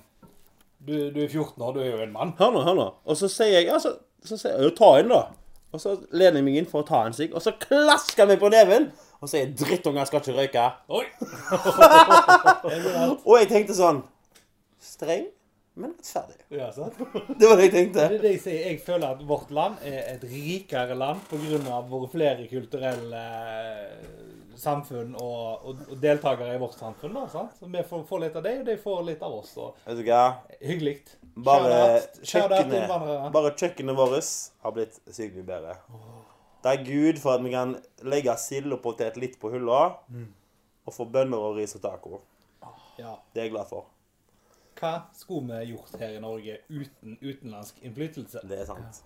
du, du er 14 år, du er jo en mann. Hør nå, hør nå. Og så sier jeg ja, så, så sier jeg, «Ja, ta en, da. Og så lener jeg meg inn for å ta en sigg, og så klasker han meg på neven. Og sier 'drittunger skal ikke røyke'. Oi! [LAUGHS] Og jeg tenkte sånn Streng, men rettferdig. Ja, sant? Det var det jeg tenkte. Det er det jeg sier. Jeg føler at vårt land er et rikere land pga. våre flere kulturelle eh, samfunn og, og, og deltakere i vårt samfunn. Da, sant? Så vi får, får litt av det, og de får litt av oss. Og Vet du hva? hyggelig. Bare kjøkkenet, bare kjøkkenet vårt har blitt sykelig bedre. Det er Gud for at vi kan legge sild og potet litt på hylla, og få bønner og ris og taco. Ja. Det er jeg glad for. Hva skulle vi gjort her i Norge uten utenlandsk innflytelse? Det er sant.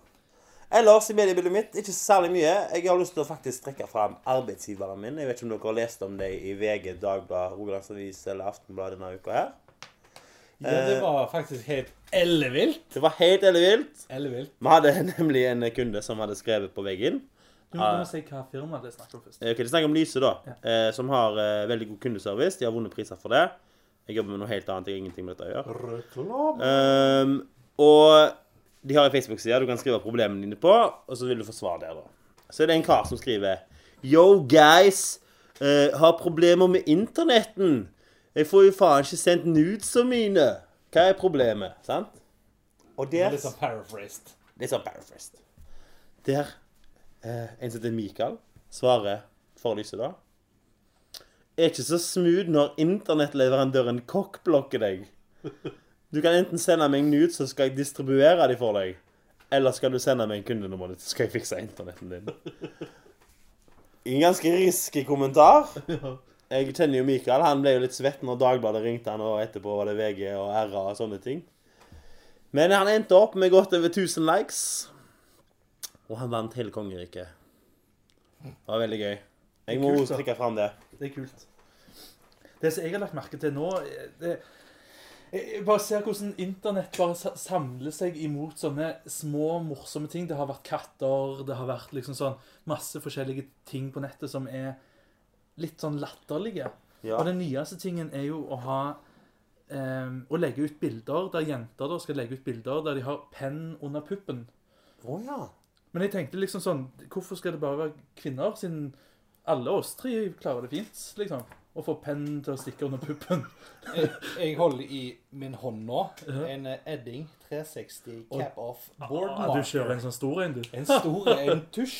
Ellers i mediebildet mitt ikke særlig mye. Jeg har lyst til å faktisk trekke fram arbeidsgiveren min. Jeg vet ikke om dere har lest om det i VG, Dagbladet, Rogalandsavis eller Aftenbladet denne uka her. Ja, det var faktisk helt ellevilt. Det var helt ellevilt. Ellevilt. Vi hadde nemlig en kunde som hadde skrevet på veggen. Du må, du må si hva firma det er snakk om først. Eh, Ok, det snakker om Lyse, da. Ja. som har eh, veldig god kundeservice. De har vunnet priser for det. Jeg jobber med noe helt annet. Jeg har ingenting med dette å gjøre. Um, og de har en Facebook-side du kan skrive problemene dine på, og så vil du få svar der, da. Så er det en kar som skriver Yo, guys. Uh, har problemer med internetten. Jeg får jo faen ikke sendt nudesene mine. Hva er problemet? Sant? Og der Litt sånn paraphrased. det er sånn paraphrased. Der uh, en som heter Mikael, svarer for lyset, da. Er ikke så smooth når internettleverandøren kokkblokker deg. Du kan enten sende meg nudes, så skal jeg distribuere de for deg. Eller skal du sende meg kundenummeret ditt, så skal jeg fikse internetten din. En ganske risky kommentar. Jeg kjenner jo Mikael. Han ble jo litt svett når Dagbladet ringte han, og etterpå var det VG og RA og sånne ting. Men han endte opp med godt over 1000 likes. Og han vant hele kongeriket. Det var veldig gøy. Jeg må Kult, da. trekke fram det. Det er kult. Det som jeg har lagt merke til nå det, Jeg bare ser hvordan internett bare samler seg imot sånne små, morsomme ting. Det har vært katter, det har vært liksom sånn masse forskjellige ting på nettet som er litt sånn latterlige. Ja. Og den nyeste tingen er jo å ha Um, Å legge ut bilder der jenter da skal legge ut bilder der de har penn under puppen. Oh, ja. Men jeg tenkte liksom sånn Hvorfor skal det bare være kvinner, siden alle oss tre klarer det fint, liksom? Å få pennen til å stikke under puppen. Jeg, jeg holder i min hånd nå en eh, Edding 360 cap-off board Ah, du kjører en sånn stor en, du. En stor en tusj.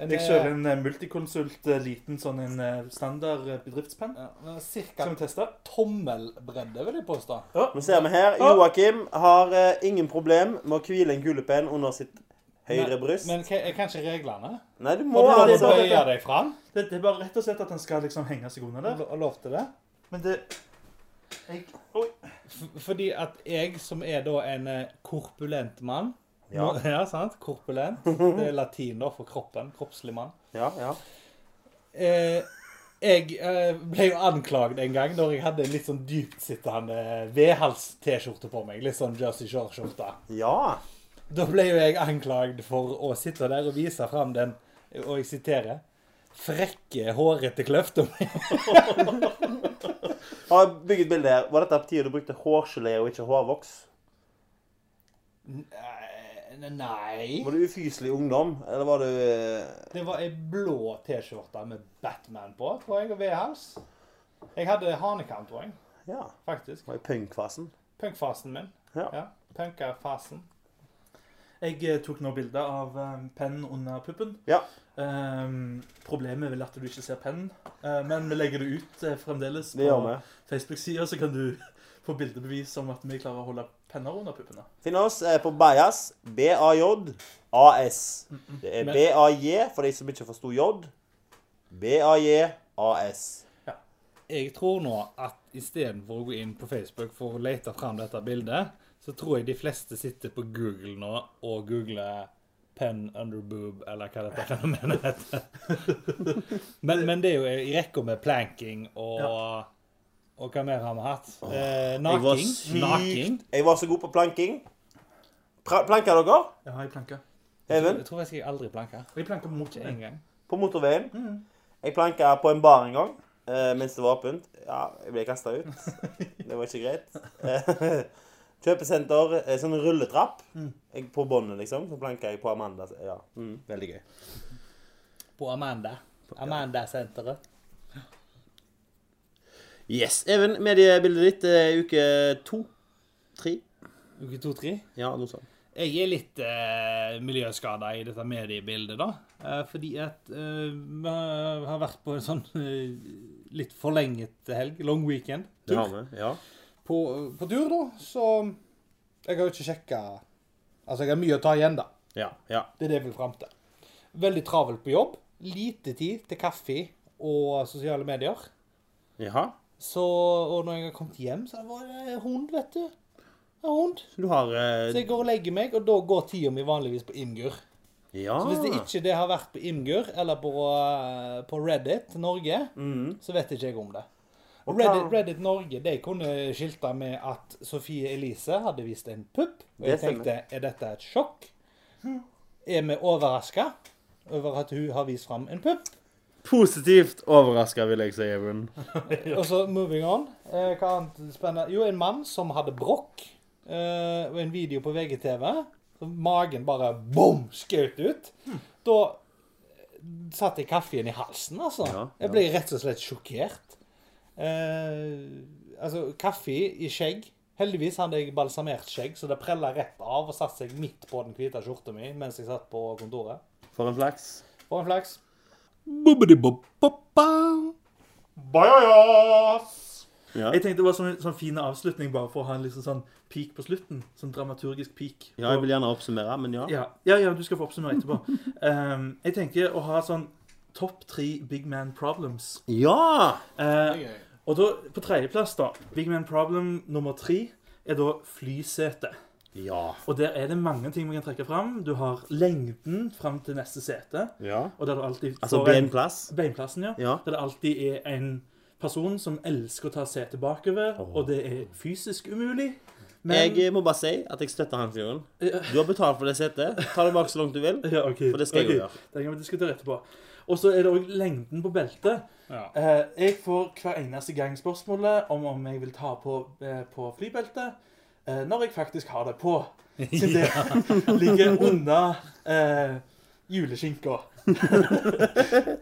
En, Jeg kjører en multikonsult eh, liten sånn en eh, standard eh, bedriftspenn. ja, cirka vi tommelbredde, vil jeg påstå. Nå ser vi her. Joakim har eh, ingen problem med å hvile en kulepenn under sitt høyre bryst. Men er kanskje reglene? Nei, du Må må altså bøye deg fram? Det, det er bare rett og slett at den skal liksom henge seg under der. Og lov til det? Men det jeg, Oi. Fordi at jeg, som er da en eh, korpulent mann Ja. må- [LAUGHS] ja, sant? Korpulent. Det er latin da for kroppen. Kroppslig mann. Ja, ja. Eh, jeg eh, ble jo anklaget en gang når jeg hadde en litt sånn dyptsittende vedhals-T-skjorte på meg. Litt sånn Jersey Shore-skjorte. Ja. Da ble jo jeg anklagd for å sitte der og vise fram den, og jeg siterer, frekke, hårete kløfta [LAUGHS] mi. Har bygget bilde her. Var dette på tida du brukte hårgelé og ikke hårvoks? Nei. Var du ufyselig ungdom, eller var du eh, Det var ei blå T-skjorte med Batman på, tror jeg, og V-hals. Jeg hadde hanekam, tror jeg, Ja. faktisk. Var i punkfasen? Punkfasen min. Ja. Ja, Punkerfasen. Jeg eh, tok nå bilde av eh, pennen under puppen. Ja. Um, problemet er vel at du ikke ser pennen, uh, men vi legger det ut uh, fremdeles Det gjør. Facebook-sida, så kan du [LAUGHS] få bildebevis om at vi klarer å holde penner under puppene. Finn oss på Bajas. B-A-J-A-S. Det er B-A-J for de som ikke forsto J. B-A-J-A-S. Jeg tror nå at istedenfor å gå inn på Facebook for å lete fram dette bildet, så tror jeg de fleste sitter på Google nå og googler pen under boob, eller hva dette fenomenet heter. [LAUGHS] men, men det er jo i rekka med planking og Og hva mer har vi hatt? Eh, Jeg var naking. sykt Naking. Jeg var så god på planking. Pra planka dere? Jeg har ei planke. Even? Jeg tror jeg skal aldri planka. Jeg planker planke mot En gang. På motorveien. Mm. Jeg planka på en bar en gang eh, mens det var åpent. Ja, jeg ble kasta ut. [LAUGHS] Det var ikke greit. [LAUGHS] Eh, Kjøpesenter, eh, sånn rulletrapp. Mm. Jeg, på båndet, liksom. Så planka jeg på Amanda. Ja, mm, veldig gøy. På Amanda. Amanda-senteret. Yes. Even, mediebildet ditt er uke to? Tre? Uke to-tre. Ja, noe sånt. Jeg er litt eh, miljøskada i dette mediebildet, da. Eh, fordi at eh, vi har vært på en sånn eh, litt forlenget helg, long weekend, Det har vi. Ja. På, på tur, da. Så jeg har jo ikke sjekka Altså, jeg har mye å ta igjen, da. Ja. ja. Det er det jeg vil fram til. Veldig travelt på jobb. Lite tid til kaffe og sosiale medier. Jaha. Så, og når jeg har kommet hjem, så var det hund, vet du. En hund. Så du har eh, Så jeg går og legger meg, og da går tida mi vanligvis på Imgur. Ja. Så hvis det ikke det har vært på Imgur eller på, eh, på Reddit Norge, mm. så vet ikke jeg om det. Og Reddit, Reddit Norge de kunne skilta med at Sofie Elise hadde vist en pupp. Og jeg tenkte, er dette et sjokk? Er vi overraska over at hun har vist fram en pupp? Positivt overraska, vil jeg si, Even. [LAUGHS] Og så moving on. Eh, hva annet spennende? Jo, en mann som hadde brokk. Eh, og en video på VGTV. Så magen bare bom, skjøt ut. Da satt jeg kaffen i halsen, altså. Ja, ja. Jeg ble rett og slett sjokkert. Eh, altså, kaffe i skjegg. Heldigvis hadde jeg balsamert skjegg, så det prella rett av og satte seg midt på den hvite skjorta mi mens jeg satt på kontoret. For en flaks. For en flaks. Bobbidi-bob-bobba. Ja. Jeg tenkte det var sånn, sånn fin avslutning, bare for å ha en liksom sånn peak på slutten. Sånn dramaturgisk peak. ja, jeg vil gjerne oppsummere, men ja. Ja, ja, ja du skal få oppsummere etterpå. Um, [LAUGHS] jeg tenker å ha sånn topp tre big man problems. Ja! Eh, og da, på tredjeplass, da, big man problem nummer tre er da flysete. Ja. Og der er det mange ting vi kan trekke fram. Du har lengden fram til neste sete. ja. Og der du alltid Altså får en- Beinplassen, ja. Ja. Der det alltid er en person som elsker å ta setet bakover, og det er fysisk umulig. Men Jeg må bare si at jeg støtter han fyren. Du har betalt for det setet. Ta det bak så langt du vil. ja, okay. For det skal jeg jo Ok, gjøre. Det kan vi diskutere etterpå. Og så er det òg lengden på beltet. Ja. Eh, jeg får hver eneste gang spørsmålet om om jeg vil ta på, eh, på flybeltet eh, når jeg faktisk har det på. [LAUGHS] Siden det [LAUGHS] ligger under eh, juleskinka.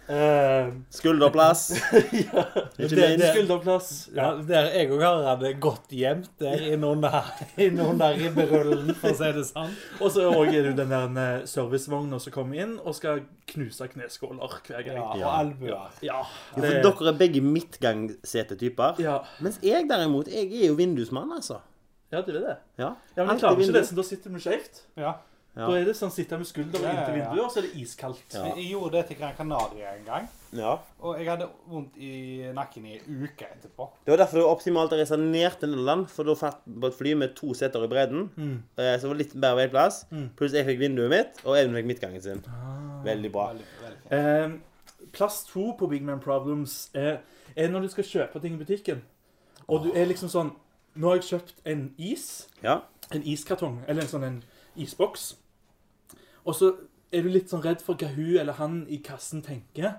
Eh, Skulderplass. [LAUGHS] Ikke Det- minst. skulderplass. Ja, der jeg òg har det godt gjemt der innunder, innunder ribberullen, for å si det sånn. Og så er det den der eh, servicevogna som kommer inn og skal knuse kneskåler hver gang. Ja, og Ja. albuer. Ja. For dere er begge midtgangsetetyper. ja. Mens jeg derimot, jeg er jo vindusmann, altså. ja, du er det. Ja. Ja, men jeg klarer ikke det, så da sitter vi skjevt. Ja. Ja. Da er det sånn sitte med skulderen Ja, ja, inntil vinduet, og så er det iskaldt. Ja. Jeg, gjorde det til Gran Canaria en gang, ja. og jeg hadde vondt i nakken i en uke etterpå. Det var derfor det var optimalt å reise ned til Nederland, for da fatt på et fly med to seter i bredden. Mm. eh, Så det var litt bedre veiplass. Pluss jeg fikk vinduet mitt, og Even fikk midtgangen sin. Ah. Veldig bra. Veldig, veldig. Eh, plass to på Big Man Problems er, er når du skal kjøpe ting i butikken. Og du er liksom sånn Nå har jeg kjøpt en is. Ja. En iskartong. Eller en sånn en isboks. Og så er du litt sånn redd for hva hun eller han i kassen tenker.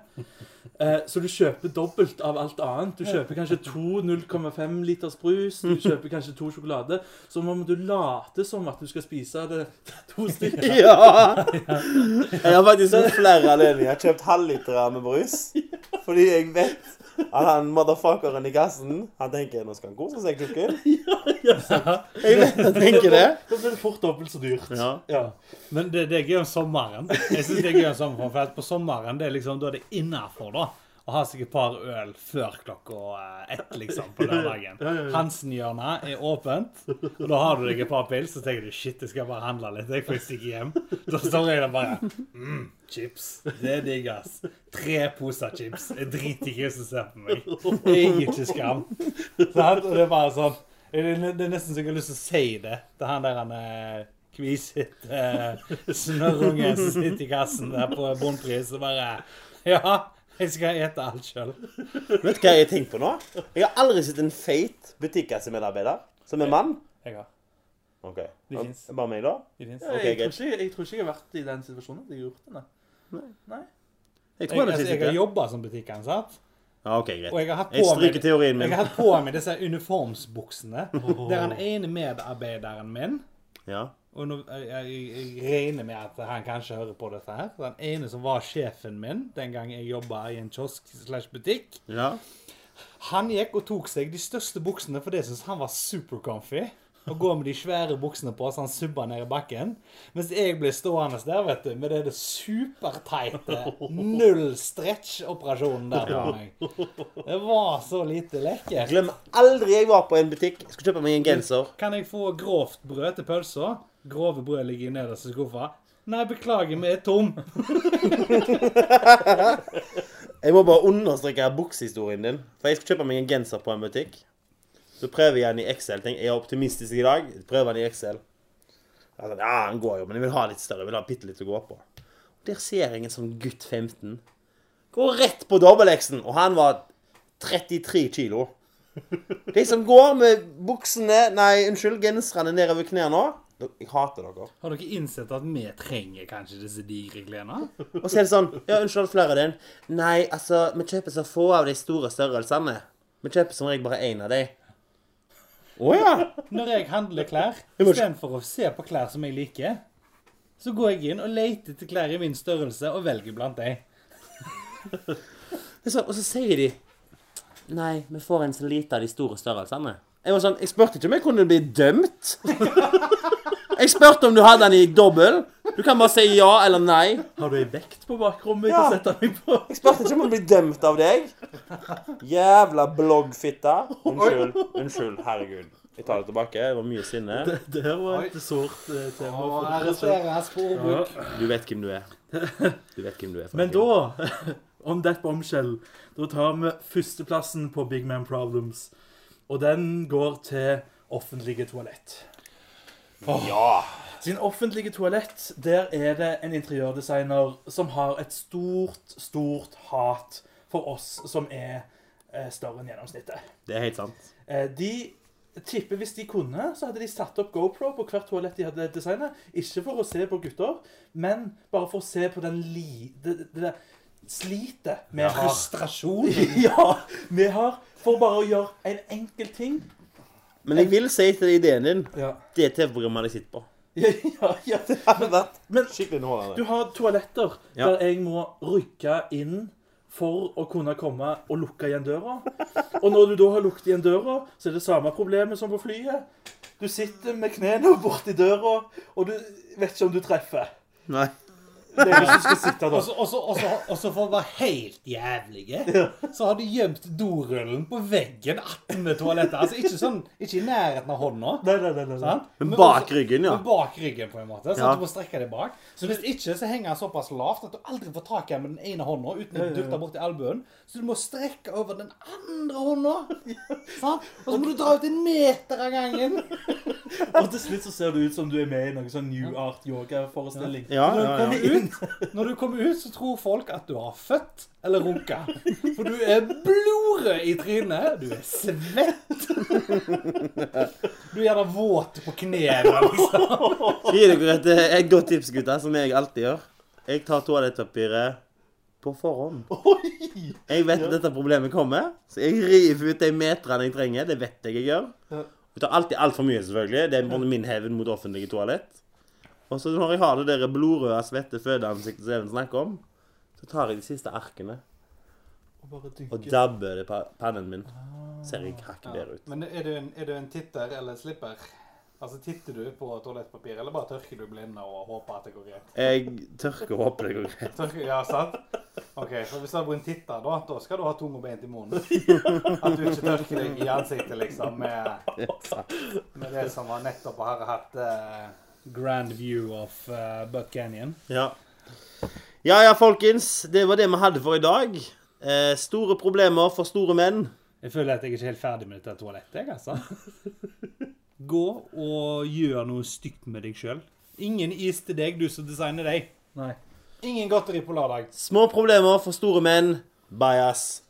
Eh, så du kjøper dobbelt av alt annet. Du kjøper kanskje to 0,5 liters brus. Du kjøper kanskje to sjokolade. Så må du late som at du skal spise det to stykker. [LAUGHS] Ja! Jeg har faktisk flere har kjøpt halvliter med brus. [LAUGHS] Fordi jeg vet at han motherfuckeren i gassen Han tenker nå skal han kose seg, kukken. [LAUGHS] Jeg vet han tenker det. Da blir det fort dobbelt så dyrt. Ja. Ja. Men det, det er gøy om sommeren. Jeg synes det er gøy om sommeren, for at på sommeren det er liksom, da er det innafor, da. Å har seg et par øl før klokka eh, ett, liksom, på lørdagen. Hansen-hjørnet er åpent, og da har du deg et par pils, så tenker du shit, jeg skal bare handle litt, jeg får stikke hjem. Da står jeg der bare mm, chips. Det er digg, ass. Tre poser chips. Jeg driter ikke i hvem som ser på meg. Jeg er ikke skam. Sant? Og det er bare sånn Det er nesten så jeg har lyst til å si det til han der han er kvisete eh, snørrunge som sitter i kassen der på Bondpris og bare Ja, jeg skal ete alt sjøl. Vet du hva jeg tenker på nå? Jeg har aldri sett en feit butikkassemedarbeider som er mann. Jeg har. OK. De Ja, finnes. Bare meg, da? De finnes. Ja, Ok, jeg, tror ikke, jeg tror ikke jeg har vært i den situasjonen at jeg har gjort det. nei. Nei. Jeg Jeg, tror det altså, jeg har ikke. jobba som butikkansatt, Ja, OK, greit. og jeg har hatt Jeg på stryker meg teorien min. jeg har hatt på meg disse uniformsbuksene. [LAUGHS] Der den ene medarbeideren min Ja. Og nå, jeg, jeg, jeg regner med at han kanskje hører på dette her. Den ene som var sjefen min den gang jeg jobba i en kiosk slash butikk. ja. Han gikk og tok seg de største buksene, for det syntes han var super-comfy. Å gå med de svære buksene på så han subba ned i bakken. Mens jeg ble stående der vet du, med det, det superteite [LAUGHS] null stretch-operasjonen der på meg. Det var så lite lekkert. Glem aldri jeg var på en butikk. Jeg skulle kjøpe meg en genser. Kan jeg få grovt brød til pølsa? Grove brød ligger i nederste skuffa. Nei, beklager, vi er tom. [LAUGHS] Jeg må bare understreke buksehistorien din. For jeg skal kjøpe meg en genser på en butikk. Så prøver jeg den i Excel. Tenk, jeg er optimistisk i dag. Prøver den i Excel. Sånn, ja, den går jo, men jeg vil ha litt større. Jeg vil ha bitte litt å gå på. Der ser jeg en sånn gutt 15. Går rett på dobbel-X-en, og han var 33 kilo. De som går med buksene Nei, unnskyld, genserne nedover knærne, Jeg hater dere. Har dere innsett at vi trenger kanskje disse digre klærne? Og så er det sånn Ja, unnskyld, flere av dem. Nei, altså, vi kjøper så få av de store størrelsene. Vi kjøper som regel bare én av de. Å ja. Når jeg handler klær, [LAUGHS] istedenfor å se på klær som jeg liker, så går jeg inn og leter etter klær i min størrelse og velger blant dem. Det sånn, og så sier de Nei, vi får en så lite av de store størrelsene. Jeg var sånn, jeg spurte ikke om jeg kunne bli dømt. Jeg spurte om du hadde den i dobbel. Du kan bare si ja eller nei. Har du ei vekt på bakrommet jeg kan sette meg på? Jeg spurte ikke om å bli dømt av deg. Jævla bloggfitte. Unnskyld. Unnskyld. Herregud. Jeg tar det tilbake. Det var mye sinne. Det, det her var et sårt eh, tema. Å, for arresteres på ordbruk. Du vet hvem du er. Du vet hvem du er. Men da, [LAUGHS] om det bombshell, da tar vi førsteplassen på Big Man Problems. Og den går til offentlige toalett. Ja. Sin offentlige toalett, der er det en interiørdesigner som har et stort, stort hat for oss som er eh, større enn gjennomsnittet. Det er helt sant. Eh, de tipper hvis de kunne, så hadde de satt opp GoPro på hvert toalett de hadde designet. Ikke for å se på gutter, men bare for å se på den li... Det, det der slitet med ja. Frustrasjon. [LAUGHS] Ja, vi har for bare å gjøre en enkel ting. Men jeg vil si til ideen din Ja, det TV-programmet jeg sitter på. [LAUGHS] ja, ja. Det hadde vært skikkelig du har toaletter Ja. der jeg må rykke inn for å kunne komme og lukke igjen døra. Og når du da har lukket igjen døra, så er det samme problemet som på flyet. Du sitter med knærne borti døra, og du vet ikke om du treffer. Nei. Det skal sitte Og så- og for å være helt jævlige, så har de gjemt dorullen på veggen attmed toalettet. Altså ikke sånn, ikke i nærheten av hånda. Nei, nei, nei, nei. Men bak også- ryggen, ja. Men bak ryggen, på en måte. Så Ja. at du må strekke deg bak. Så hvis ikke, så henger den såpass lavt at du aldri får tak i den med den ene hånda uten å dutte borti albuen. Så du må strekke over den andre hånda. [LAUGHS] Sant? Og så må du dra ut en meter av gangen. [LAUGHS] Og til slutt så ser det ut som du er med i noen sånn New Art yoga-forestilling. Ja, ja, ja, ja. [LAUGHS] når du kommer ut, så tror folk at du har født eller runka. For du er blodrød i trynet. Du er svett. Du er gjerne våt på knærne. Liksom. Gir dere et, et godt tips, gutter, som jeg alltid gjør. Jeg tar toalettpapiret på forhånd. Jeg vet at dette problemet kommer, så jeg river ut de meterne jeg trenger. Det vet jeg jeg gjør. Jeg tar alltid altfor mye, selvfølgelig. Det er min hevn mot offentlige toalett. Og så når jeg har det der blodrøde, svette fødeansiktet som Even snakker om, så tar jeg de siste arkene Og bare og dabber det på pannen min. Ser jeg hakket bedre ut. Men er du, en, er du en titter eller slipper? Altså, Titter du på toalettpapir, eller bare tørker du blinde og håper at det går greit? Jeg tørker og håper det går greit. Tørker, ja, sant? Ok, så Hvis du vært en titter, da, da skal du ha tunga beint i munnen. [LAUGHS] At du ikke tørker deg i ansiktet liksom med, [LAUGHS] med det som var nettopp har hatt eh, Grand view of uh, Buck Canyon. Ja. ja ja, folkens. Det var det vi hadde for i dag. Eh, store problemer for store menn. Jeg føler at jeg er ikke helt ferdig med dette toalettet, jeg, altså. [LAUGHS] Gå og gjør noe stygt med deg sjøl. Ingen is til deg, du som designer deg. Nei. Ingen godteri på lørdag. Små problemer for store menn. Bajas.